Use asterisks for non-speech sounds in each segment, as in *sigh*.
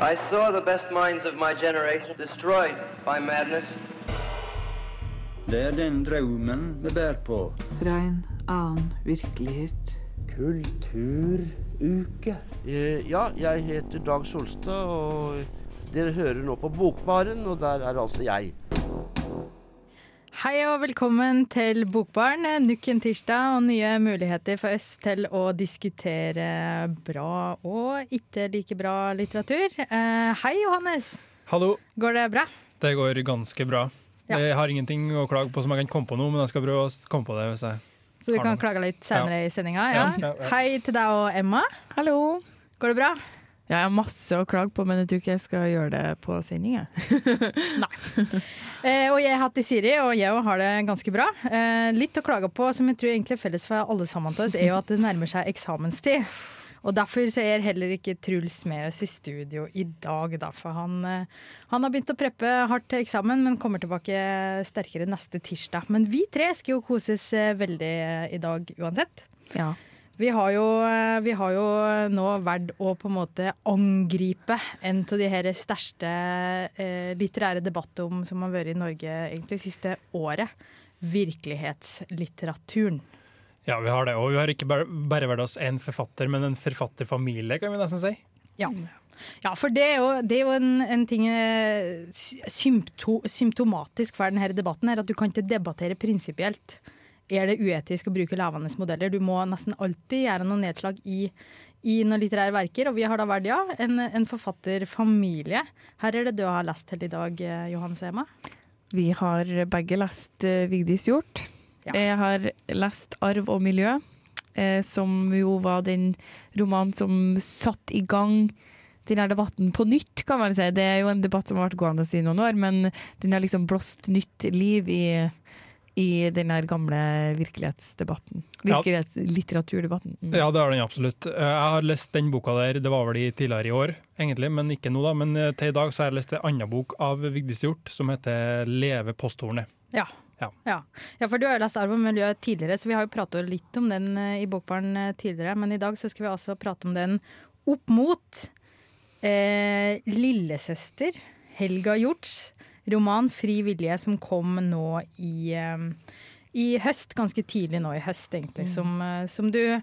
I saw the best minds of my generation destroyed by madness. Det er den drømmen vi bærer på. Fra en annen virkelighet. Kulturuke. Eh, Ja, jeg heter Dag Solstad, og dere hører nå på Bokbaren, og der er altså jeg. Hei og velkommen til Bokbarn. Nok en tirsdag og nye muligheter for oss til å diskutere bra og ikke like bra litteratur. Eh, hei, Johannes. Hallo, Går det bra? det går ganske bra. Ja. Jeg har ingenting å klage på som jeg kan komme på nå, men jeg skal prøve å komme på det hvis jeg Så du Har kan det. klage litt senere i sendinga. Ja. Ja, ja, ja. Hei til deg og Emma. Hallo. Går det bra? Jeg har masse å klage på, men jeg tror ikke jeg skal gjøre det på sending. *laughs* Nei. Eh, og jeg heter Siri, og jeg har det ganske bra. Eh, litt å klage på som jeg tror egentlig er felles for alle sammen til oss, er jo at det nærmer seg eksamenstid. Og derfor så er heller ikke Truls med oss i studio i dag, da. For han, eh, han har begynt å preppe hardt til eksamen, men kommer tilbake sterkere neste tirsdag. Men vi tre skal jo koses eh, veldig eh, i dag uansett. Ja. Vi har, jo, eh, vi har jo nå valgt å på en måte angripe en av de her største eh, litterære debattene som har vært i Norge egentlig siste året. Virkelighetslitteraturen. Ja, vi har det. Og vi har ikke bare, bare vært oss én forfatter, men en forfatterfamilie, kan vi nesten si. Ja. ja, for det er jo, det er jo en, en ting eh, sympto, symptomatisk for denne debatten, her, at du kan ikke debattere prinsipielt. Er det uetisk å bruke levende modeller? Du må nesten alltid gjøre noen nedslag i, i noen litterære verker, og vi har da vært, ja, en, en forfatterfamilie. Her er det du har lest til i dag, Johan Sema? Vi har begge lest uh, Vigdis Hjorth. Ja. Jeg har lest 'Arv og miljø', eh, som jo var den romanen som satte i gang denne debatten på nytt, kan man si. Det er jo en debatt som har vært gående i noen år, men den har liksom blåst nytt liv i, i den her gamle virkelighetsdebatten. Virkelighetslitteraturdebatten. Mm. Ja, det har den absolutt. Eh, Jeg har lest den boka der, det var vel i tidligere i år, egentlig, men ikke nå, da. Men eh, til i dag så har jeg lest en annen bok av Vigdis Hjorth som heter 'Leve posthornet'. Ja. Ja. Ja. ja, for du har jo lest Arv og miljø tidligere, så vi har jo pratet litt om den eh, i Bokbarn tidligere. Men i dag så skal vi altså prate om den opp mot eh, lillesøster Helga Hjorts roman 'Fri vilje', som kom nå i, eh, i høst, ganske tidlig nå i høst, egentlig. Som, eh, som du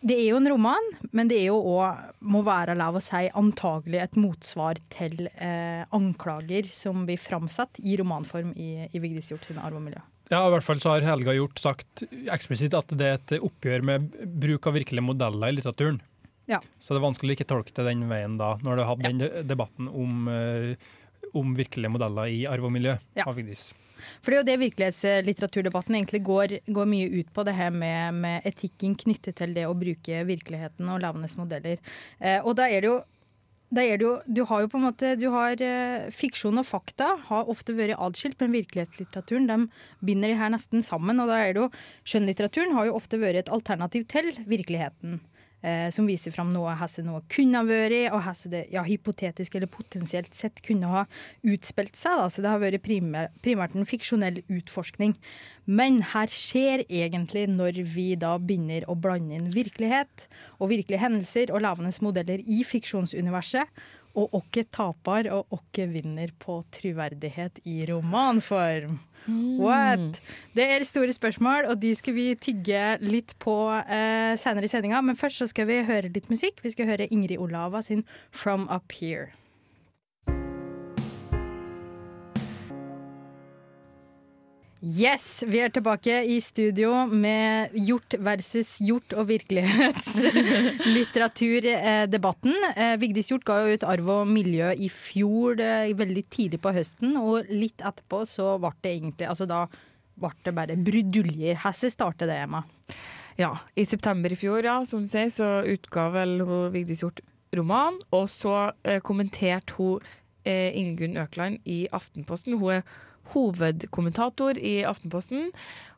Det er jo en roman, men det er jo òg, må være lov å si, antagelig et motsvar til eh, anklager som blir framsatt i romanform i, i Vigdis Hjorth sine arv og miljø. Ja, i hvert fall så har Helga Hjort sagt eksplisitt at det er et oppgjør med bruk av virkelige modeller i litteraturen. Ja. Så det er vanskelig å ikke tolke det den veien da, når du har hatt den debatten om, eh, om virkelige modeller i arv og miljø Ja. av Vigdis. For det er jo det virkelighetslitteraturdebatten egentlig går, går mye ut på, det her med, med etikken knyttet til det å bruke virkeligheten og levende modeller. Eh, og da er det jo er jo, du har jo på en måte du har, eh, Fiksjon og fakta har ofte vært atskilt, men virkelighetslitteraturen de binder de her nesten sammen. og da er det jo, Skjønnlitteraturen har jo ofte vært et alternativ til virkeligheten. Eh, som viser fram noe Hesse noe kunne ha vært, og Hesse det ja, hypotetisk eller potensielt sett kunne ha utspilt seg. Da. Så det har vært primært, primært en fiksjonell utforskning. Men her skjer egentlig når vi da begynner å blande inn virkelighet og virkelige hendelser og levende modeller i fiksjonsuniverset. Og åkke taper og åkke vinner på troverdighet i romanform. What? Det er store spørsmål, og de skal vi tygge litt på uh, senere i sendinga. Men først så skal vi høre litt musikk. Vi skal høre Ingrid Olava sin 'From Up Here'. Yes, vi er tilbake i studio med hjort versus hjort og virkelighetslitteraturdebatten. *laughs* Eh, Vigdis Hjort ga jo ut 'Arv og miljø' i fjor, eh, veldig tidlig på høsten. Og litt etterpå så ble det egentlig Altså da ble det bare bruduljer. Hvordan startet det, Emma? Ja, i september i fjor, ja, som du sier, så utga vel hun Vigdis Hjort roman, og så eh, kommenterte hun eh, Ingunn Økland i Aftenposten. Hun er hovedkommentator i Aftenposten.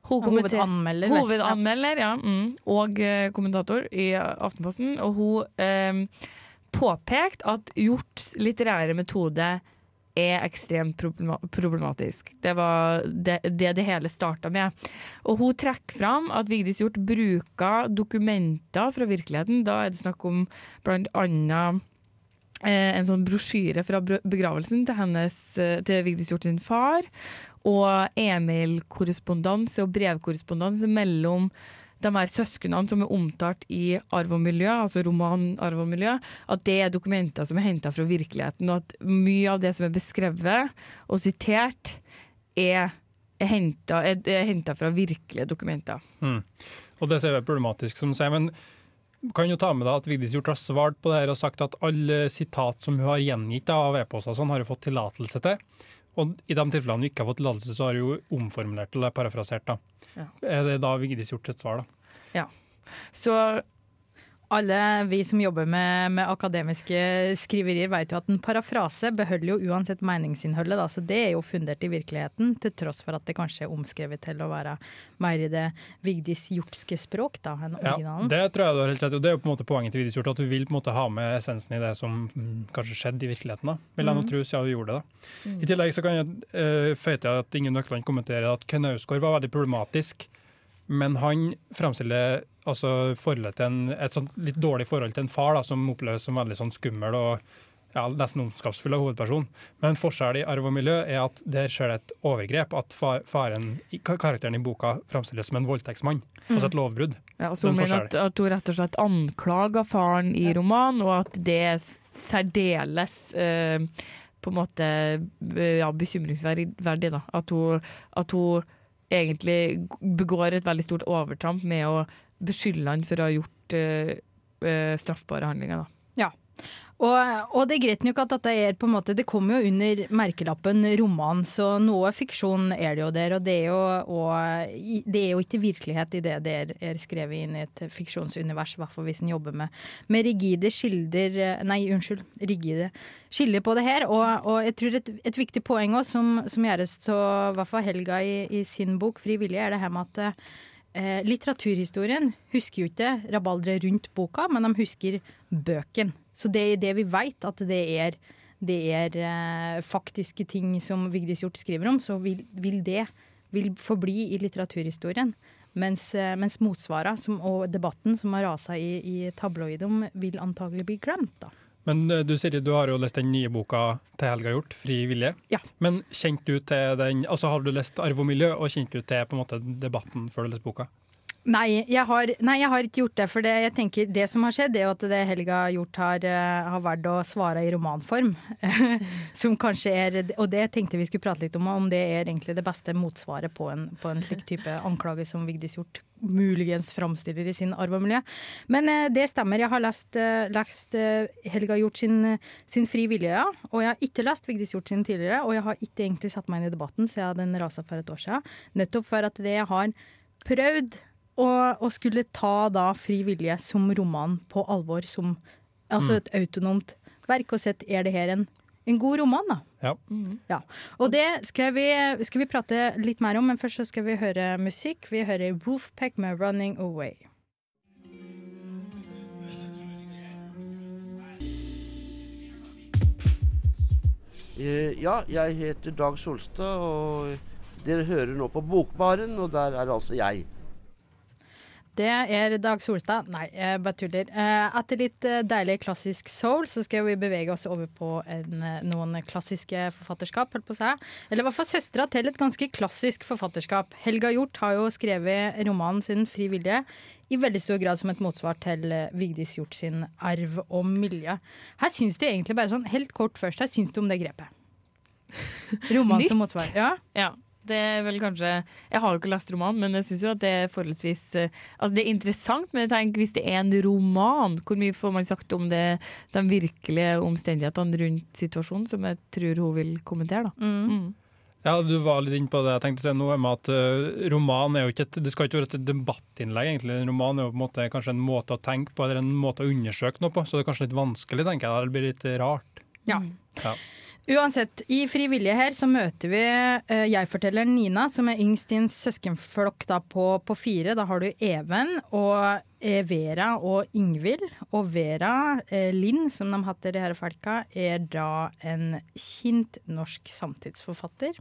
Hovedanmelder. Hovedanmelder, ja. Mm, og eh, kommentator i Aftenposten. Og hun eh, påpekte at Hjorts litterære metode er ekstremt problematisk. Det var det det, det hele starta med. Og hun trekker fram at Vigdis Hjorth bruker dokumenter fra virkeligheten. Da er det snakk om blant annet en sånn brosjyre fra begravelsen til, hennes, eh, til Vigdis Hjorth sin far, og e-mail-korrespondanse og brevkorrespondanse mellom de her søsknene som er omtalt i Arv og miljø, altså roman Arv og miljø, at det er dokumenter som er henta fra virkeligheten, og at mye av det som er beskrevet og sitert, er, er henta fra virkelige dokumenter. Mm. Og det ser vi problematisk, som sier. Men kan jo ta med deg at Vigdis Hjorth har svart på det her og sagt at alle sitat som hun har gjengitt av e-poster, sånn, har hun fått tillatelse til. Og i de tilfellene hun ikke har fått tillatelse, så har hun omformulert eller parafrasert. da. Ja. Er det da Vigdis Hjorth sitt svar, da? Ja. Så Alle vi som jobber med, med akademiske skriverier, vet jo at en parafrase beholder jo uansett meningsinnholdet. Da. Så det er jo fundert i virkeligheten, til tross for at det kanskje er omskrevet til å være mer i det Vigdis hjortske språk da, enn Ja, det tror jeg du har helt rett i. Det er jo på en måte poenget til Vigdis Hjort, at du vil på en måte ha med essensen i det som mm, kanskje skjedde i virkeligheten. da, Vil jeg nå tro, siden hun gjorde det. da. I tillegg så kan jeg uh, føye til at Inge Nøkland kommenterer at Knausgård var veldig problematisk, men han fremstiller altså forholdet til en, et sånt litt dårlig forhold til en far da, som oppleves som veldig sånn skummel og ja, nesten ondskapsfull av hovedperson. Men forskjellen forskjell i arv og miljø er at der skjer det et overgrep. At far, faren, karakteren i boka framstilles som en voldtektsmann. Altså et lovbrudd. Ja, og så mener at, at hun rett og slett anklager faren i romanen, og at det er særdeles eh, på en måte ja, bekymringsverdig. Da. At, hun, at hun egentlig begår et veldig stort overtramp med å beskylde han for å ha gjort eh, eh, straffbare handlinger. Da. Og, og det er greit nok at dette er på en måte Det kommer jo under merkelappen roman, så noe fiksjon er det jo der. Og det er jo, og, det er jo ikke virkelighet i det det er, skrevet inn i et fiksjonsunivers, i hvert fall hvis en jobber med, med rigide skilder Nei, unnskyld. Rigide skiller på det her. Og, og jeg tror et, et viktig poeng også, som, som gjøres av Helga i, i sin bok 'Fri er det her med at Eh, litteraturhistorien husker jo ikke rabalderet rundt boka, men de husker bøken. Så det er det vi veit, at det er, det er eh, faktiske ting som Vigdis Hjorth skriver om, så vil, vil det vil forbli i litteraturhistorien. Mens, eh, mens motsvarene og debatten som har rasa i, i tabloidom, vil antagelig bli glemt. da. Men eh, du Siri, du har jo lest den nye boka til Helga Hjort, 'Fri vilje'. Ja. Men kjente du til den, altså har du lest 'Arv og miljø', og kjente du til på en måte debatten før du leste boka? Nei jeg, har, nei, jeg har ikke gjort det. For det, jeg tenker, det som har skjedd, er jo at det Helga har, gjort, har vært å svare i romanform. *laughs* som kanskje er Og det tenkte vi skulle prate litt om, om det er egentlig det beste motsvaret på en, på en slik type anklage som Vigdis Hjort muligens framstiller i sin arv og miljø. Men eh, det stemmer. Jeg har lest, eh, lest eh, Helga Hjort sin, sin Fri vilje, ja. Og jeg har ikke lest Vigdis Hjort sin tidligere. Og jeg har ikke egentlig satt meg inn i debatten siden den rasa for et år siden. Nettopp for at det jeg har prøvd å, og skulle ta da Fri vilje som roman på alvor, som altså et autonomt verk, og sett er det her en, en god roman, da. Ja. Ja. Og det skal vi, skal vi prate litt mer om, men først så skal vi høre musikk. Vi hører Wolfpack med 'Running Away'. Eh, Ja, jeg heter Dag Solstad, og dere hører nå på Bokbaren, og der er altså jeg. Det er Dag Solstad. Nei, jeg bare tuller. Eh, Etter litt eh, deilig klassisk soul, så skal vi bevege oss over på en, eh, noen klassiske forfatterskap, holdt på å si. Eller i hvert fall søstera til et ganske klassisk forfatterskap. Helga Hjort har jo skrevet romanen sin 'Fri vilje' i veldig stor grad som et motsvar til Vigdis Hjort sin 'Arv og miljø'. Her syns du egentlig bare sånn, helt kort først, her syns du om det grepet? Roman som motsvar. Ja. Ja, det er vel kanskje Jeg har jo ikke lest roman, men jeg syns jo at det er forholdsvis eh, Altså det er interessant, men jeg tenker hvis det er en roman, hvor mye får man sagt om det, de virkelige omstendighetene rundt situasjonen, som jeg tror hun vil kommentere, da. Mm. Mm. Ja, du var litt inne på det jeg tenkte å si nå, med at eh, roman er jo ikke et, det skal ikke være et debattinnlegg, egentlig. En roman er jo på en måte kanskje en måte å tenke på, eller en måte å undersøke noe på, så det er kanskje litt vanskelig, tenker jeg. Det blir litt rart. Ja. Ja. Uansett, i Frivillige her så møter vi uh, jeg-fortelleren Nina, som er yngst i en søskenflokk da på, på fire. Da har du Even, og Vera og Ingvild. Og Vera eh, Lind, som de heter, de her folka, er da en kjent norsk samtidsforfatter.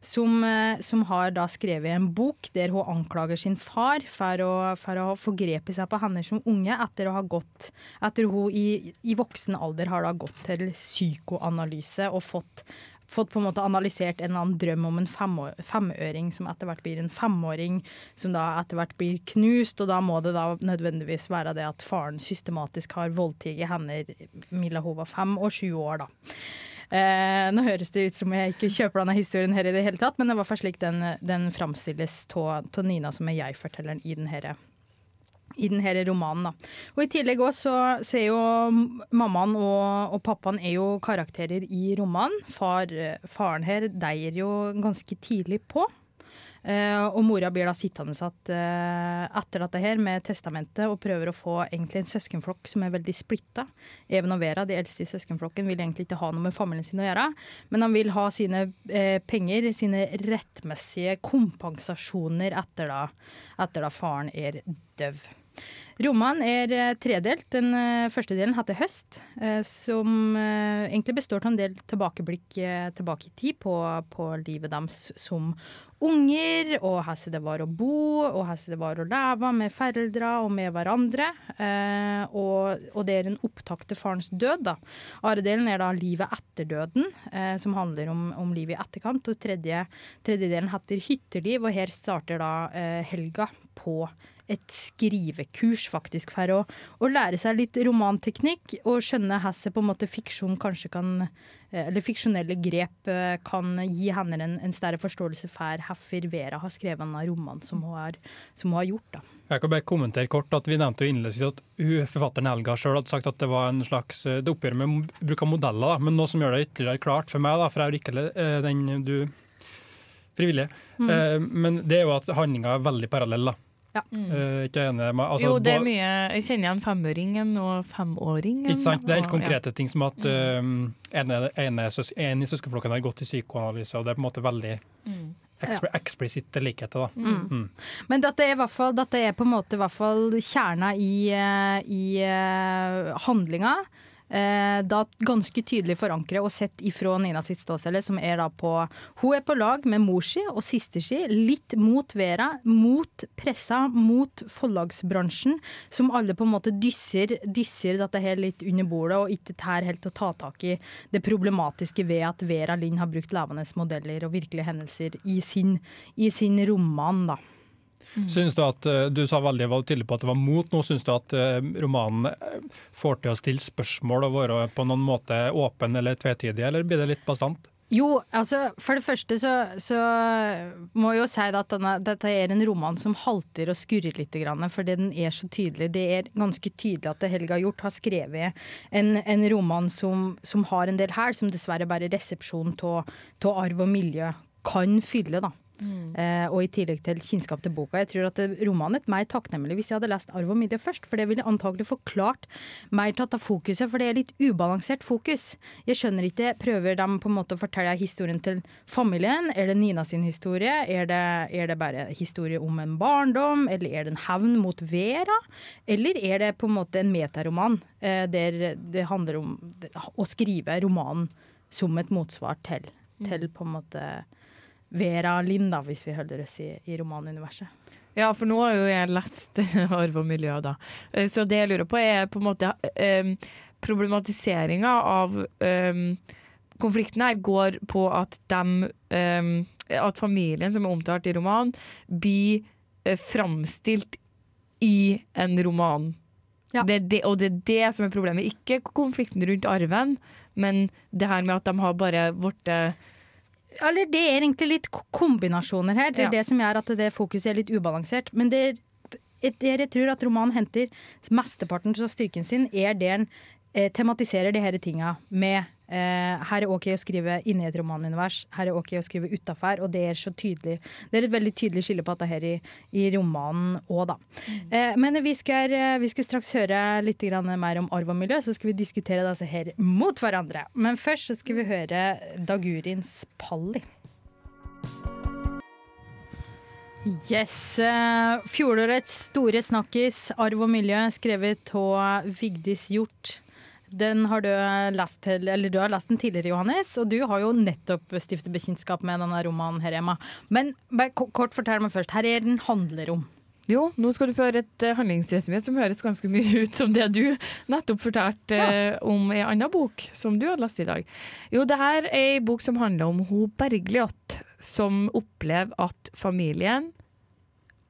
Som, eh, som har da skrevet en bok der hun anklager sin far for å, for å ha seg på henne som unge etter å ha gått Etter hun i, i voksen alder har da gått til psykoanalyse og fått fått på en måte analysert en eller annen drøm om en femøring som etter hvert blir en femåring, som da etter hvert blir knust, og da må det da nødvendigvis være det at faren systematisk har voldtatt henne Milla hun var fem og sju år, da. Eh, nå høres det ut som jeg ikke kjøper denne historien her i det hele tatt, men det var slik den, den framstilles av Nina, som er jeg-fortelleren i den herre i denne romanen. Da. Og I tillegg også, så, er jo mammaen og, og, pappaen er jo karakterer i romanen. Far, faren her deier jo ganske tidlig på. Uh, og mora blir da sittende satt uh, etter dette her med testamentet og prøver å få egentlig en søskenflokk som er veldig splitta. Even og Vera, de eldste i søskenflokken, vil egentlig ikke ha noe med familien sin å gjøre. Men han vil ha sine uh, penger, sine rettmessige kompensasjoner etter da, etter da faren er død. Romanen er eh, tredelt. Den eh, første delen heter 'Høst', eh, som egentlig består av en del tilbakeblikk tilbake i tid på, på livet deres som unger, og hvordan det var å bo, og hvordan det var å leve med foreldre og med hverandre. og, og, det er en opptak til farens død. da. Andre delen er da 'Livet etter døden', som handler om, om livet i etterkant. Og tredje, tredje delen heter 'Hytteliv', og her starter da Helga på et skrivekurs, faktisk, for å, å lære seg litt romanteknikk og skjønne hvordan på en måte fiksjon kanskje kan eh, eller fiksjonelle grep eh, kan gi henne en, en større forståelse for hvorfor Vera har skrevet en roman som hun har, som hun har gjort. Da. Jeg kan bare kommentere kort at Vi nevnte jo innledningsvis at hun, forfatteren Helga sjøl hadde sagt at det var en slags eh, det oppgjør med bruk av modeller. Da. Men noe som gjør det ytterligere klart for meg, da, for jeg er ikke den du frivillige, mm. men det er jo at handlinga er veldig parallell. da. Ja. Mm. Uh, ikke enig med altså, Jo, det er mye Jeg kjenner igjen femåringen og femåringen. Ikke sant? Det er helt konkrete ja. ting som at uh, en, en, søs, en i søskenflokken har gått i psykoanalyse, og det er på en måte veldig mm. Ekspl eksplisitte likheter. Da. Mm. Mm. Men dette er, fall, dette er, på en måte kjerna i, eh, i uh, handlinga da ganske tydelig forankret og sett ifra Nina sitt ståsted, som er da på Hun er på lag med mor si og sister si, litt mot Vera, mot pressa, mot forlagsbransjen, som alle på en måte dysser, dysser dette her litt under bordet og ikke tær helt å ta tak i det problematiske ved at Vera Lind har brukt levende modeller og virkelige hendelser i sin, i sin roman. da. Mm. Synes Du at eh, du sa veldig var tydelig på at det var mot. Nå syns du at eh, romanen eh, får til å stille spørsmål og være på noen måte åpen eller tvetydig, eller blir det litt bastant? Jo, altså for det første så, så må jeg jo si at denne, dette er en roman som halter og skurrer litt, fordi den er så tydelig. Det er ganske tydelig at Helga Hjort har skrevet en, en roman som, som, har en del her, som dessverre bare resepsjon av arv og miljø kan fylle. da. Mm. Eh, og i tillegg til kjennskap til boka. Jeg tror at romanen er mer takknemlig hvis jeg hadde lest 'Arv og midje' først, for det ville antagelig forklart mer tatt av fokuset, for det er litt ubalansert fokus. Jeg skjønner ikke, prøver de på en måte å fortelle historien til familien? Er det Nina sin historie? Er det, er det bare historie om en barndom? Eller er det en hevn mot Vera? Eller er det på en måte en metaroman eh, der det handler om å skrive romanen som et motsvar til, til på en måte Vera Linda, da, hvis vi holder oss i, i romanuniverset. Ja, for nå har jo jeg lest *laughs* arv og miljø, da. Eh, så det jeg lurer på, er på en måte um, problematiseringa av um, konflikten her går på at dem um, At familien som er omtalt i romanen, blir uh, framstilt i en roman. Ja. Det det, og det er det som er problemet. Ikke konflikten rundt arven, men det her med at de har bare blitt eller det er egentlig litt kombinasjoner her. Det er ja. det som gjør at det fokuset er litt ubalansert. Men det, det jeg tror at romanen henter mesteparten av styrken sin, er det den eh, tematiserer de her tinga med Her er OK å skrive inni et romanunivers, her er OK å skrive utafor, og det er så tydelig Det er et veldig tydelig skille på dette her i, i romanen òg, da. Mm. Eh, men vi skal, eh, vi skal, straks høre litt mer om arv og miljø, så skal vi diskutere disse her mot hverandre. Men først så skal vi høre Dagurins Palli. Yes. eh, Fjorårets store snakkis, arv og miljø, skrevet av Vigdis Hjort. Den har du lest, du har lest den tidligere, Johannes, og du har jo nettopp stiftet bekjentskap med denne romanen her hjemme. Men kort fortell meg først, her er den handler om. Jo, nå skal du få høre et eh, handlingsresumé som høres ganske mye ut som det du nettopp fortalte eh, om ei anna bok som du har lest i dag. Jo, det her er ei bok som handler om hun Bergljot, som opplever at familien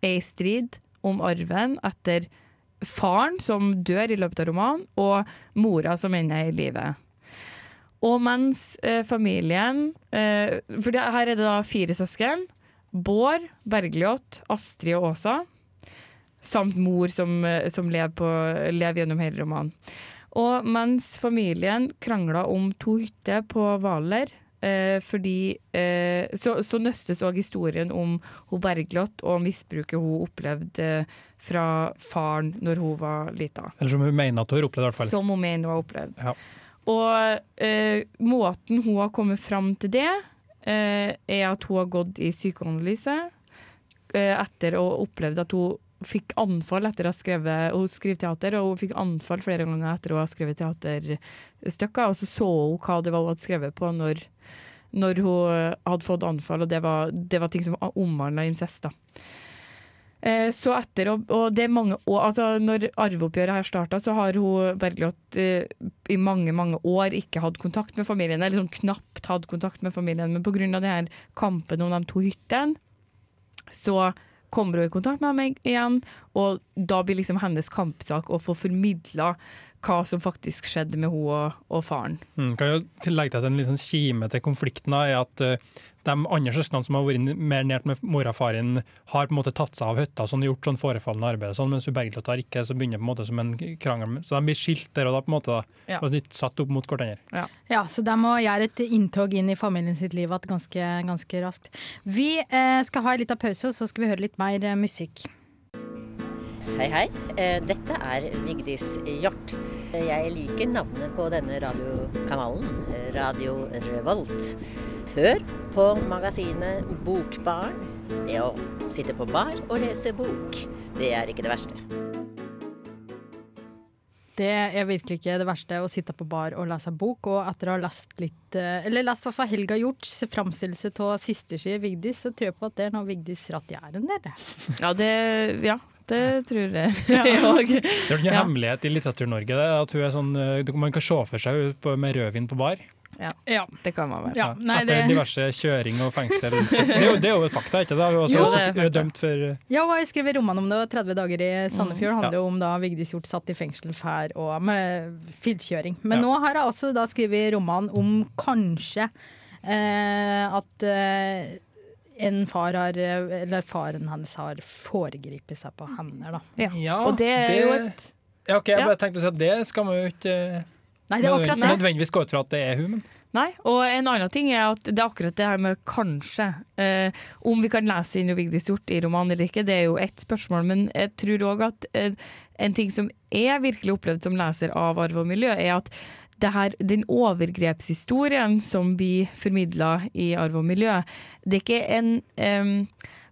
er i strid om arven etter faren som dør i løpet av romanen, og mora som ennå er i livet. Og mens eh, familien eh, For det, her er det da fire søsken. Bård, Bergljot, Astrid og Åsa. Samt mor som, eh, som lever, på, lever gjennom hele romanen. Og mens familien krangla om to hytter på Hvaler, eh, fordi eh, så, så nøstes òg historien om hun Bergljot og misbruket hun opplevde eh, fra faren når hun var lita. Eller som hun mener at hun har opplevd, i hvert fall. Som hun mener hun har opplevd. Ja. Og eh, måten hun har kommet fram til det, eh, er at hun har gått i psykoanalyse eh, etter å ha opplevd at hun fikk anfall etter å ha skrevet Hun skriver teater, og hun fikk anfall flere ganger etter å ha skrevet teaterstykker. Og så så hun hva det var hun hadde skrevet på når, når hun hadde fått anfall, og det var, det var ting som omhandla incest. da. Eh, Så etter, og, og det er mange år, altså Når arveoppgjøret her starta, så har hun Bergljot eh, i mange mange år ikke hatt kontakt med familien. Eller sånn knapt hatt kontakt med familien. Men pga. kampen om de to hyttene, så kommer hun i kontakt med meg igjen. Og da blir liksom hennes kampsak å få formidla hva som faktisk skjedde med henne og, og faren. Mm, kan jo tillegge til at En liten kime til konflikten er at eh, de andre søsknene som har vært mer nært med mora og faren, har på en måte tatt seg av hytta sånn, gjort sånn forefallende arbeid, sånn, mens Bergljot har ikke. Så begynner det på en måte som en krangel. Så de blir skilt der og da, på en måte. da, Ja. og litt satt opp mot hverandre. Ja, så de må gjøre et inntog inn i familien sitt liv igjen ganske, ganske raskt. Vi eh, skal ha en liten pause, og så skal vi høre litt mer eh, musikk. Hei, hei. Eh, Dette er Vigdis Hjort. Jeg liker navnet på denne radiokanalen, Radio Revolt. Hør på magasinet Bokbarn. Det å sitte på bar og lese bok, det er ikke det verste. Det er virkelig ikke det verste å sitte på bar og lese bok, og etter å ha lest litt eh, Eller lest hva Helga Hjorts framstillelse av i Vigdis, så tror jeg på at det er noe Vigdis ratt gjør en del. *laughs* Ja, det, ja, det tror jeg. *laughs* Ja. *laughs* òg. Det er jo ikke Ja. hemmelighet i Litteratur-Norge at hun er sånn, eh, man kan se for seg med rødvin på bar. Ja. Det kan man være. Ja, nei, Etter det- diverse kjøring og fengsel. Det er jo, det er jo et fakta, ikke det? Hun er også Jo, dømt for Ja, og jeg skrev en roman om det, og 30 dager i Sandefjord Mm, handler ja. om da Vigdis Hjorth satt i fengsel for og med filtkjøring. Men Ja. nå har jeg også da skrevet roman om kanskje eh, at eh, en far har, eller faren hennes har foregripet seg på henne, da. Ja. Ja, Og det er jo et Ja, ok, jeg Ja. bare tenkte å si at det skal man jo ikke eh, Nei, det er akkurat det. nødvendigvis gå ut fra at det er hun, men Nei, og en annen ting er at det er akkurat det her med kanskje. Eh, om vi kan lese inn Vigdis Hjort i romanen eller ikke, det er jo ett spørsmål. Men jeg tror òg at eh, en ting som jeg virkelig opplevd som leser av Arv og miljø, er at det her, den overgrepshistorien som blir formidla i Arv og miljø, det er ikke en um,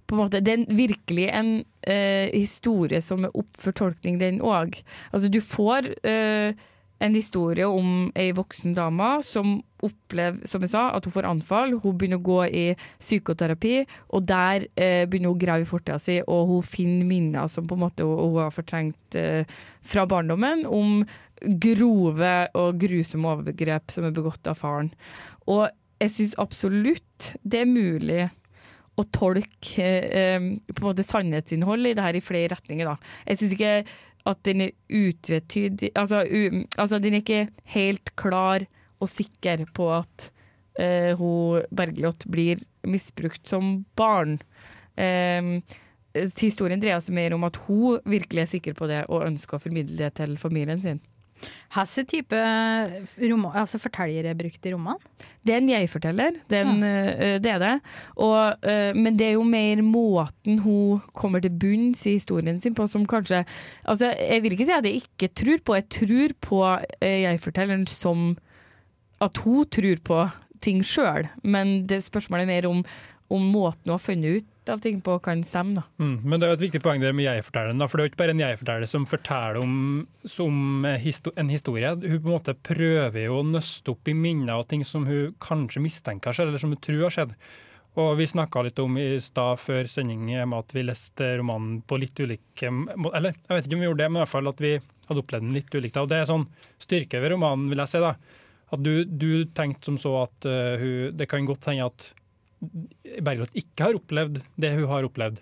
på en måte, Det er en- virkelig en uh, historie som er opp for tolkning, den òg. Altså, du får eh, en historie om ei voksen dame som opplever som jeg sa, at hun får anfall. Hun begynner å gå i psykoterapi, og der eh, begynner hun å grave i fortida si, og hun finner minner som på en måte hun, hun har fortrengt eh, fra barndommen, om grove og grusomme overgrep som er begått av faren. Og jeg syns absolutt det er mulig å tolke eh, på en måte sannhetsinnhold i det her i flere retninger. Da. Jeg syns ikke at den er utvetydig altså, altså den er ikke helt klar og sikker på at uh, hun Bergljot blir misbrukt som barn. Um, historien dreier seg mer om at hun virkelig er sikker på det og ønsker å formidle det til familien sin. Hvilken type roman, altså forteller er brukt i roman? Det er en jeg-forteller, det, er en, eh, det er det. Og, eh, men det er jo mer måten hun kommer til bunns i historien sin på som kanskje altså Jeg vil ikke si at jeg ikke tror på, jeg tror på eh, jeg-fortelleren som at hun tror på ting sjøl, men det spørsmålet er mer om, om måten hun har funnet ut av ting på kan stemme, da. Mm, men det er jo et viktig poeng der med jeg-fortelleren. For det er jo ikke bare en jeg-forteller som forteller om som en historie. Hun på en måte prøver jo å nøste opp i minner og ting som hun kanskje mistenker skjedd, eller som hun tror har skjedd. Og vi snakka litt om i stad før sending at vi leste romanen på litt ulike måter. Eller jeg vet ikke om vi gjorde det, men i hvert fall at vi hadde opplevd den litt ulikt. Og det er sånn styrke ved romanen, vil jeg si. da. At du, du tenkte som så at uh, hun Det kan godt hende at Bergljot ikke har opplevd det hun har opplevd.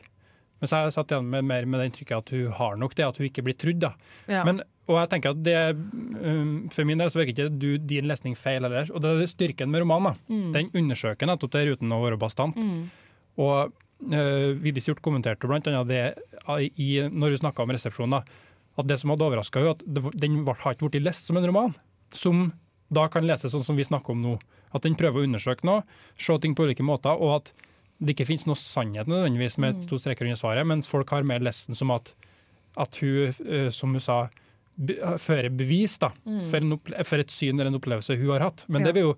Men så har jeg satt igjen med mer med det inntrykket at hun har nok det, at hun ikke blir trudd. Ja. Men, og jeg tenker at det, um, For min del så virker ikke du, din lesning feil heller. Og det er styrken med romanen. Mm. Den undersøker nettopp det uten å være bastant. Mm. Og uh, Vigdis Hjorth kommenterte annet det i, når hun snakka om resepsjonen, at det som hadde overraska henne, at det, den har ikke blitt lest som en roman. Som da kan leses sånn som vi snakker om nå. At den prøver å undersøke noe, se ting på ulike måter, og at det ikke finnes noe sannhet nødvendigvis med Mm. to streker under svaret, mens folk har mer lesten som at, at hun, uh, som hun sa, be, fører bevis da, Mm. for, en for et syn eller en opplevelse hun har hatt. Men Ja. det blir jo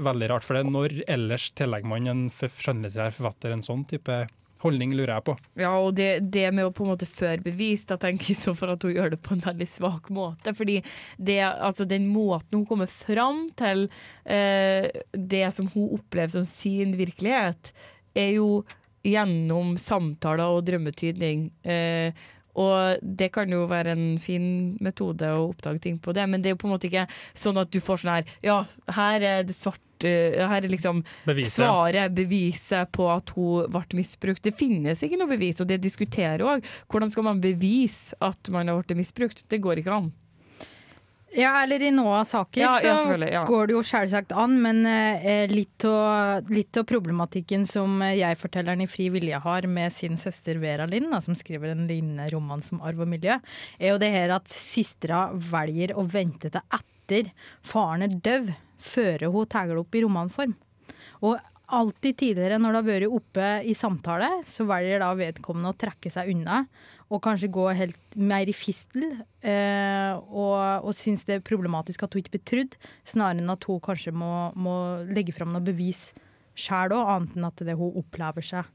veldig rart, for det når ellers tillegger man en skjønnlitterær forfatter en sånn type holdning, lurer jeg på. Ja, og det, det med å på en måte føre bevis, da tenker jeg så for at hun gjør det på en veldig svak måte. Fordi det, altså den måten hun kommer fram til eh, det som hun opplever som sin virkelighet, er jo gjennom samtaler og drømmetydning. Eh, og det kan jo være en fin metode å oppdage ting på det, men det er jo på en måte ikke sånn at du får sånn her Ja, her er det svart Her er liksom Beviset. svaret, beviset på at hun ble misbrukt. Det finnes ikke noe bevis, og det diskuterer òg. Hvordan skal man bevise at man har blitt misbrukt? Det går ikke an. Ja, eller i noen saker Ja, ja, så ja. går det jo selvsagt an, men eh, litt av litt av problematikken som eh, jeg-fortelleren i Fri Vilje har med sin søster Vera Lind, da, som skriver en lignende roman som Arv og miljø, er jo det her at sistera velger å vente til etter faren er død, før hun tar det opp i romanform. Og alltid tidligere når det har vært oppe i samtale, så velger da vedkommende å trekke seg unna. Og kanskje gå helt mer i fistel. Eh, og, og synes det er problematisk at hun ikke blir trudd, snarere enn at hun kanskje må, må legge fram noe bevis sjøl òg, annet enn at det hun opplever seg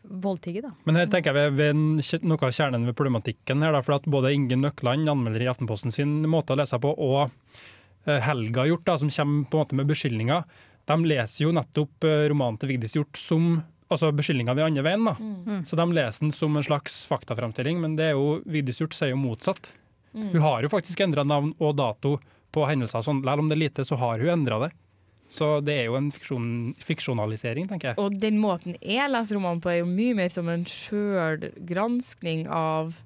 voldtatt. Men her tenker jeg ved ved noe av kjernen ved problematikken her, da, for at både Inge Nøkland, anmelder i Aftenposten sin måte å lese på, og Helga Hjort, da, som kommer på en måte med beskyldninger, de leser jo nettopp eh, romanen til Vigdis Hjort som altså beskyldninger den andre veien. da. Mm. Så de leser den som en slags faktafremstilling, men det er jo, Vigdis Hjort sier jo motsatt. Mm. Hun har jo faktisk endra navn og dato på hendelser. sånn, Selv om det er lite, så har hun endra det. Så det er jo en fiksjon, fiksjonalisering, tenker jeg. Og den måten jeg leser romanen på, er jo mye mer som en sjølgranskning av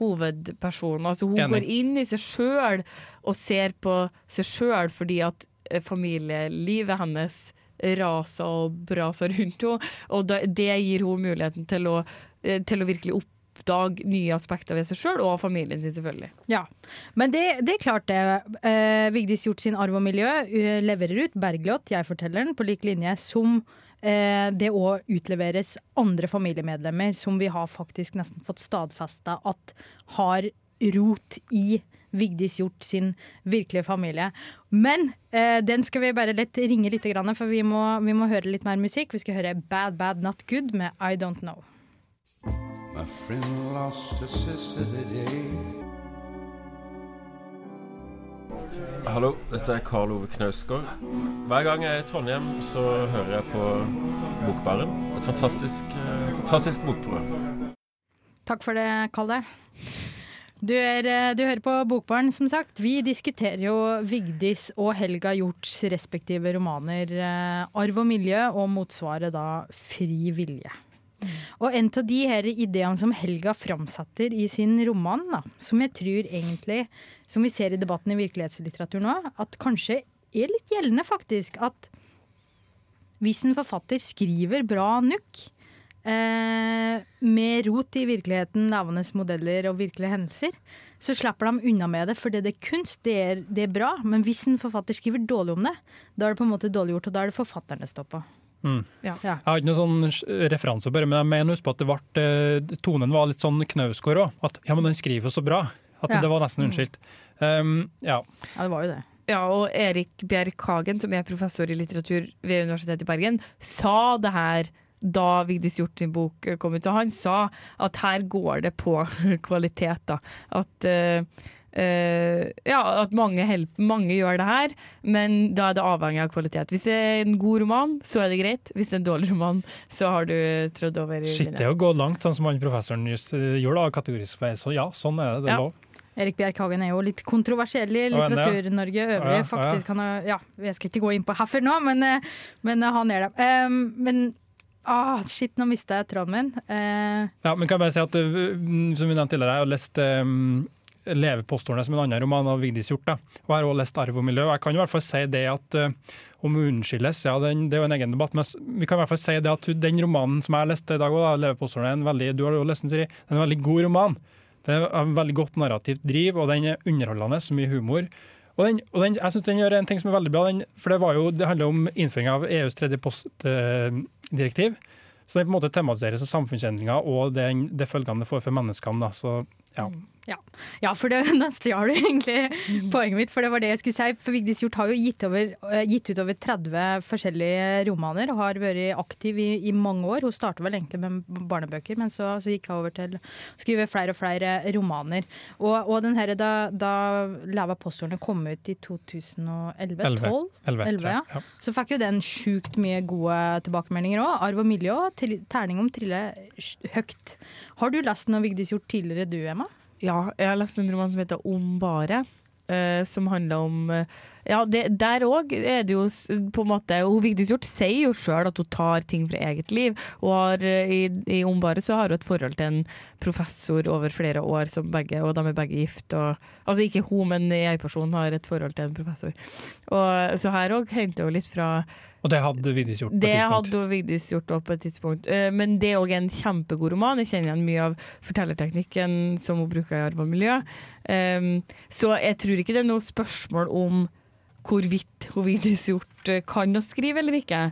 hovedpersonen. Altså hun Enig. går inn i seg sjøl og ser på seg sjøl fordi at eh, familielivet hennes raser og braser rundt henne. Og det gir henne muligheten til å, eh, til å virkelig oppdage nye aspekter ved seg sjøl, og familien sin, selvfølgelig. Ja, men det, det er klart det. Eh, Vigdis Hjort sin Arv og miljø eh, leverer ut Bergljot, jeg forteller den, på lik linje som det òg utleveres andre familiemedlemmer som vi har faktisk nesten fått stadfesta at har rot i Vigdis Hjort sin virkelige familie. Men eh, den skal vi bare lett ringe litt, for vi må, vi må høre litt mer musikk. Vi skal høre Bad Bad Not Good med I Don't Know. My friend lost a sister today. Hallo, dette er Karl Ove Knausgård. Hver gang jeg er i Trondheim, så hører jeg på Bokbaren. Et fantastisk, eh, fantastisk bokprogram. Takk for det, Kalle. Du, er, eh, du hører på Bokbaren, som sagt. Vi diskuterer jo Vigdis og Helga Hjorts respektive romaner eh, 'Arv og miljø' og motsvaret da 'Fri vilje'. Og en av de her ideene som Helga framsetter i sin roman, da, som jeg tror egentlig, som vi ser i debatten i virkelighetslitteratur nå, at kanskje er litt gjeldende, faktisk. At hvis en forfatter skriver bra nok, eh, med rot i virkeligheten, levende modeller og virkelige hendelser, så slipper de unna med det, for det er kunst, det er, det er bra. Men hvis en forfatter skriver dårlig om det, da er det på en måte dårlig gjort, og da er det forfatteren det står på. Mm. Ja. Jeg har ikke noen sånn referanse, bare, men jeg mener husk på at det ble, eh, tonen var litt sånn Knausgård òg. At ja, men den skriver så bra. At Ja. det var nesten unnskyldt. Um, ja. Ja, det var jo det. Ja, og Erik Bjerk Hagen, som er professor i litteratur ved Universitetet i Bergen, sa det her da Vigdis Hjorth sin bok eh, kom ut. Så han sa at her går det på *laughs* kvalitet, da. At uh, uh, ja, at mange, help, mange gjør det her, men da er det avhengig av kvalitet. Hvis det er en god roman, så er det greit. Hvis det er en dårlig roman, så har du trådd over i Shit, det er å gå langt, sånn som han professoren just, gjorde, da, kategorisk. Så ja, sånn er det. Det er Ja. lov. Erik Bjerkhagen er jo litt kontroversiell i er? Litteratur-Norge øvrig. ja, Faktisk, har, ja, Jeg skal ikke gå inn på herfor nå, men, eh, men eh, han er det. Um, men ah, shit, nå mista jeg tråden min. Eh, Ja, men kan jeg bare si at uh, som vi nevnte tidligere, jeg har lest um, 'Levepostordene' som en annen roman av Vigdis Hjort. da. Og jeg har også lest 'Arv og miljø'. Jeg kan i hvert fall si det at uh, om hun unnskyldes, ja, den, det er jo en egen debatt, men vi kan i hvert fall si det at den romanen som jeg har lest i dag, også, da, 'Levepostordene', er en veldig, du har jo lest den, Siri, er en veldig god roman. Det er en veldig godt narrativt driv, og den er underholdende, så mye humor. Og, den, og den, jeg synes den gjør en ting som er veldig bra, den, for det, jo, det handler om innføring av EUs tredje postdirektiv. Så den på en måte tematiserer av samfunnsendringer og den, det følgene det får for menneskene. Da. Så ja. ja. ja, for det, *laughs* da stjal du egentlig poenget mitt, for det var det jeg skulle si. For Vigdis Hjorth har jo gitt, over, eh, gitt ut over 30 forskjellige romaner og har vært aktiv i, i mange år. Hun startet vel egentlig med barnebøker, men så, så gikk hun over til å skrive flere og flere romaner. Og, og den her, da, da Lava postordene kom ut i 2011? Elleve. 12? Elleve, tror jeg, 11, ja. ja. Så fikk jo den sjukt mye gode tilbakemeldinger òg. Arv og miljø, terning om trille høyt. Har du lest noe Vigdis gjort tidligere, du, Emma? Ja, jeg har lest en roman som heter Om bare. Uh, som handler om uh, Ja, det, der òg er det jo på en måte og Vigdis Hjorth sier jo sjøl at hun tar ting fra eget liv. Og har, uh, i, i Ombare så har hun et forhold til en professor over flere år, som begge, og de er begge gift. Og, altså ikke hun, men jeg-personen har et forhold til en professor. Og, så her òg henter hun litt fra Og det hadde Vigdis gjort på et det hadde Vigdis gjort på et tidspunkt. Eh, Men det er òg en kjempegod roman. Jeg kjenner igjen mye av fortellerteknikken som hun bruker i Arv og miljø. Um, Så jeg tror ikke det er noe spørsmål om hvorvidt hun Vigdis gjort eh, kan å skrive eller ikke.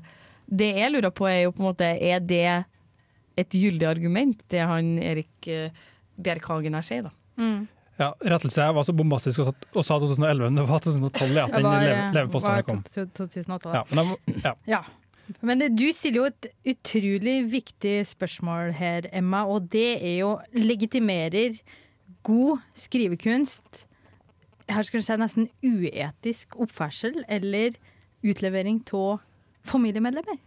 Det jeg lurer på er jo på en måte Er det et gyldig argument, det han Erik eh, Bjerkhagen her sier, da? Ja, rettelse. Jeg var så bombastisk og sa- og sa 2011, men det var 2012 ja, *laughs* den leveposten eh, levepostene var kom. 2008, da. Ja, men de, ja. *clears throat* Ja. Men det, du stiller jo et utrolig viktig spørsmål her, Emma, og det er jo legitimerer god skrivekunst her skal du si nesten uetisk oppførsel eller utlevering av familiemedlemmer?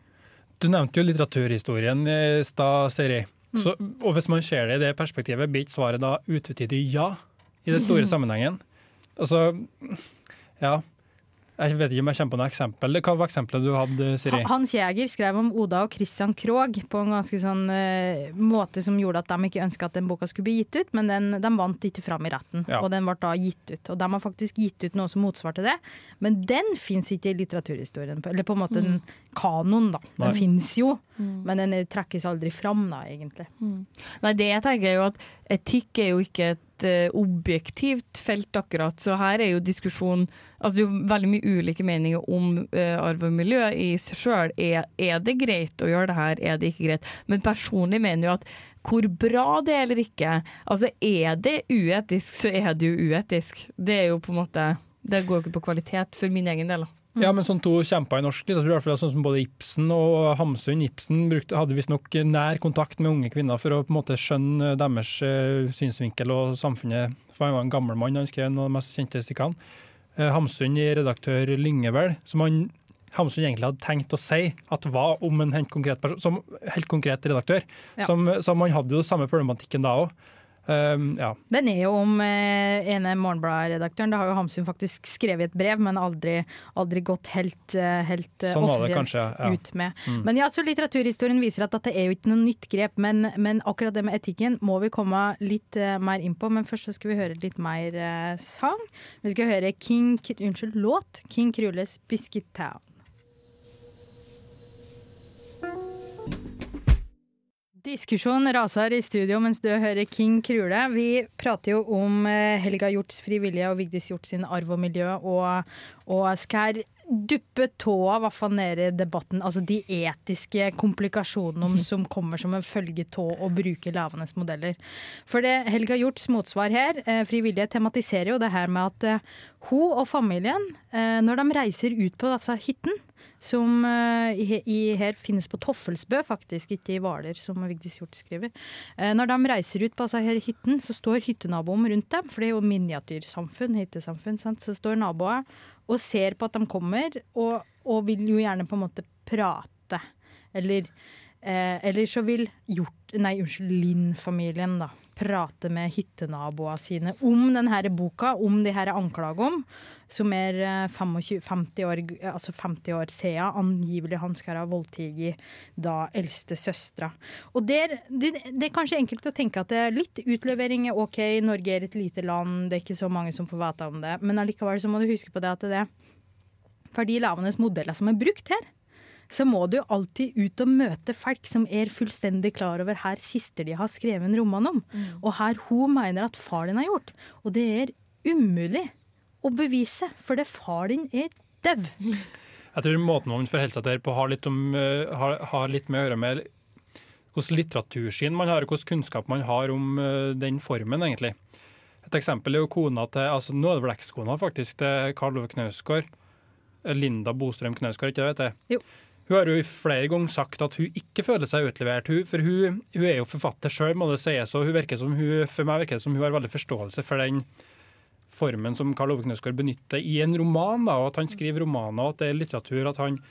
Du nevnte jo litteraturhistorien i stad, Siri. Mm. Så, og hvis man ser det i det perspektivet, blir ikke svaret da utvetydig ja i den store *laughs* sammenhengen? Altså, ja. Jeg vet ikke om jeg kommer på noe eksempel. Hva var eksempelet du hadde, Siri? Hans Jæger skrev om Oda og Christian Krogh på en ganske sånn uh, måte som gjorde at de ikke ønska at den boka skulle bli gitt ut, men den, de vant ikke fram i retten, Ja. og den ble da gitt ut. Og de har faktisk gitt ut noe som motsvarte det, men den fins ikke i litteraturhistorien, eller på en måte den kanon, da. Den Nei. fins jo, Mm. men den trekkes aldri fram, da, egentlig. Nei, det jeg tenker er jo at etikk er jo ikke et eh, objektivt felt akkurat, så her er jo diskusjon Altså det er jo veldig mye ulike meninger om uh, arv og miljø i seg sjøl. Er, er det greit å gjøre det her, er det ikke greit? Men personlig mener jo at hvor bra det er eller ikke Altså er det uetisk, så er det jo uetisk. Det er jo på en måte Det går jo ikke på kvalitet for min egen del. da. Ja, men sånn to kjemper i norsk litteratur, i hvert fall sånn som både Ibsen og Hamsun. Ibsen brukte, hadde visstnok nær kontakt med unge kvinner for å på en måte skjønne deres eh, synsvinkel og samfunnet. For han var en gammel mann, han skrev noen av de mest kjente stykkene. Eh, Hamsun i redaktør Lyngevel, som han Hamsun egentlig hadde tenkt å si at var om en helt konkret person, som helt konkret redaktør. Ja. Som, som han hadde jo samme problematikken da òg. Ja. Den er jo om eh, ene Morgenblad-redaktøren. Det har jo Hamsun faktisk skrevet i et brev, men aldri, aldri gått helt, eh, helt eh, Sånn offisielt kanskje, ja. ut med. Mm. Men ja, så litteraturhistorien viser at dette er jo ikke noe nytt grep, men, men akkurat det med etikken må vi komme litt eh, mer inn på. Men først så skal vi høre litt mer eh, sang. Vi skal høre King, unnskyld, låt King Krules 'Biscuit Town'. Diskusjon raser i studio mens du hører King Krule. Vi prater jo om eh, Helga Hjorts frivillige og Vigdis Hjort sin arv og miljø, og, og skal duppe tåa hvert fall ned i debatten. Altså de etiske komplikasjonene som kommer som en følge av å bruke levende modeller. For det Helga Hjorts motsvar her, eh, frivillige, tematiserer jo det her med at eh, hun og familien, eh, når de reiser ut på altså, hytten, som eh, i, i, her finnes på Toffelsbø, faktisk, ikke i Hvaler, som Vigdis Hjort skriver. Eh, når de reiser ut på altså, her hytten, så står hyttenaboen rundt dem, for det er jo miniatyrsamfunn, hyttesamfunn, sant? så står naboer og ser på at de kommer, og, og vil jo gjerne på en måte prate. Eller, eh, eller så vil Hjort, nei, unnskyld, Lind-familien da, prate med hyttenaboene sine om denne boka, om de her anklagene, som er eh, 25, 50, år, altså 50 år siden angivelig han skal ha voldtatt da eldste søstera. Og der, det, det er kanskje enkelt å tenke at det er litt utlevering er OK, Norge er et lite land, det er ikke så mange som får vite om det, men allikevel så må du huske på det at det er for de levende modeller som er brukt her, så må du alltid ut og møte folk som er fullstendig klar over her siste de har skrevet en roman om, og her hun mener at far din har gjort. Og det er umulig å bevise, for det far din er dau. Jeg tror måten man forholder seg til det på har litt, om, eh, har, har litt med å gjøre med hvordan litteratursyn man har, og hvordan kunnskap man har om eh, den formen, egentlig. Et eksempel er jo kona til altså Nå er det vel ekskona faktisk til Karl Ove Knausgård. Linda Bostrøm Knausgård, ikke vet jeg? Jo. Hun har jo flere ganger sagt at hun ikke føler seg utlevert. Hun, for hun, hun er jo forfatter sjøl, må det sies. Og hun virker som hun, for meg virker det som hun har veldig forståelse for den formen som Karl Ove Knausgård benytter i en roman. Da, og At han skriver romaner, og at det er litteratur. At han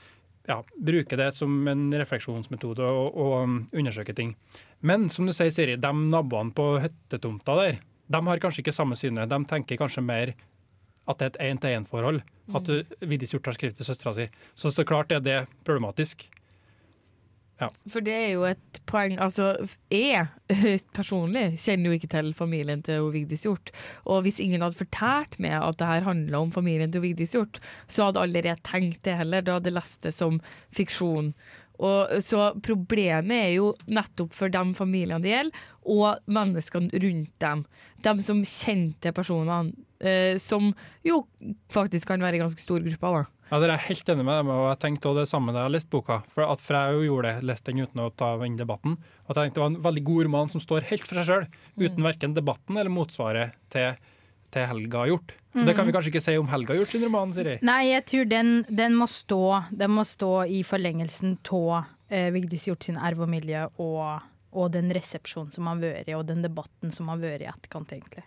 ja, bruker det som en refleksjonsmetode og, og undersøker ting. Men som du sier, Siri, de naboene på hyttetomta der, de har kanskje ikke samme synet. De tenker kanskje mer at det er et én-til-én-forhold. At Vigdis Hjorth har skrevet til søstera si. Så så klart er det problematisk. For det er jo et poeng Altså, jeg personlig kjenner jo ikke til familien til Vigdis Hjorth. Og hvis ingen hadde fortalt meg at det her handla om familien til Vigdis Hjorth, så hadde jeg tenkt det heller. Da hadde jeg lest det som fiksjon. Og, så problemet er jo nettopp for de familiene det gjelder, og menneskene rundt dem. De som kjente personene, eh, som jo faktisk kan være ganske stor gruppe. da. Ja, Dere er helt enig med dem, og jeg tenkte også det samme da jeg leste boka. For, at, for jeg jo gjorde det, leste den uten å ta inn debatten. Og jeg tenkte Det var en veldig god roman som står helt for seg sjøl, uten verken debatten eller motsvaret til, til Helga Hjort. Mm. Det kan vi kanskje ikke si om Helga Hjort sin roman, Siri? Nei, jeg tror den, den, må, stå, den må stå i forlengelsen av eh, Vigdis Hjort sin arv og miljø og, og den resepsjonen som har vært, og den debatten som har vært i etterkant, egentlig.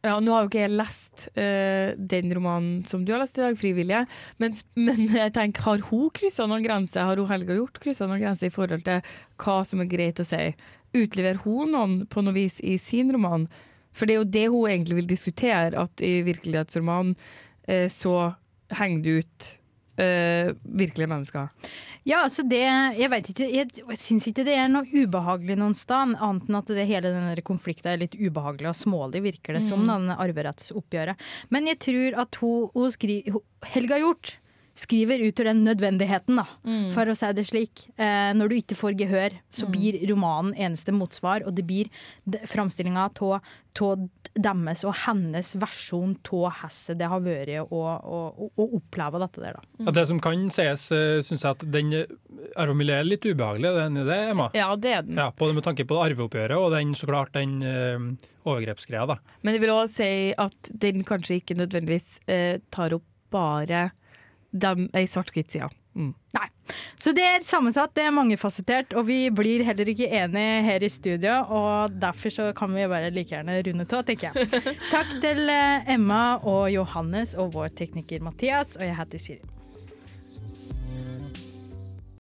Ja, Nå har jo ikke jeg lest uh, den romanen som du har lest i dag, Frivillige, men, men *laughs* jeg tenker, har hun kryssa noen grenser? Har hun Helga gjort kryssa noen grenser i forhold til hva som er greit å si? Utleverer hun noen på noe vis i sin roman? For det er jo det hun egentlig vil diskutere, at i virkelighetsromanen uh, så henger det ut eh, virkelige mennesker. Ja, altså det Jeg vet ikke, jeg syns ikke det er noe ubehagelig noen sted, annet enn at det hele den konflikten er litt ubehagelig og smålig, virker det som, denne arverettsoppgjøret. Men jeg tror at hun, hun skriver Helga Hjort skriver ut ur den nødvendigheten, da, for å si det slik. Eh, når du ikke får gehør, så blir romanen eneste motsvar, og det blir framstillinga av deres og hennes versjon av hvordan det har vært å, å, å oppleve dette der, da. Ja, det som kan sies, syns jeg at den arvemiljøet er litt ubehagelig, er den i det, Emma? Ja, det er den. Ja, både med tanke på arveoppgjøret og den, så klart den uh, overgrepsgreia, da. Men jeg vil òg si at den kanskje ikke nødvendigvis eh, tar opp bare dem, ei svart-hvitt-side. Mm. Nei. Så det er sammensatt, det er mangefasettert, og vi blir heller ikke enige her i studio. Og derfor så kan vi bare like gjerne runde av, tenker jeg. *laughs* Takk til eh, Emma og Johannes og vår tekniker Mathias, og jeg heter Siri.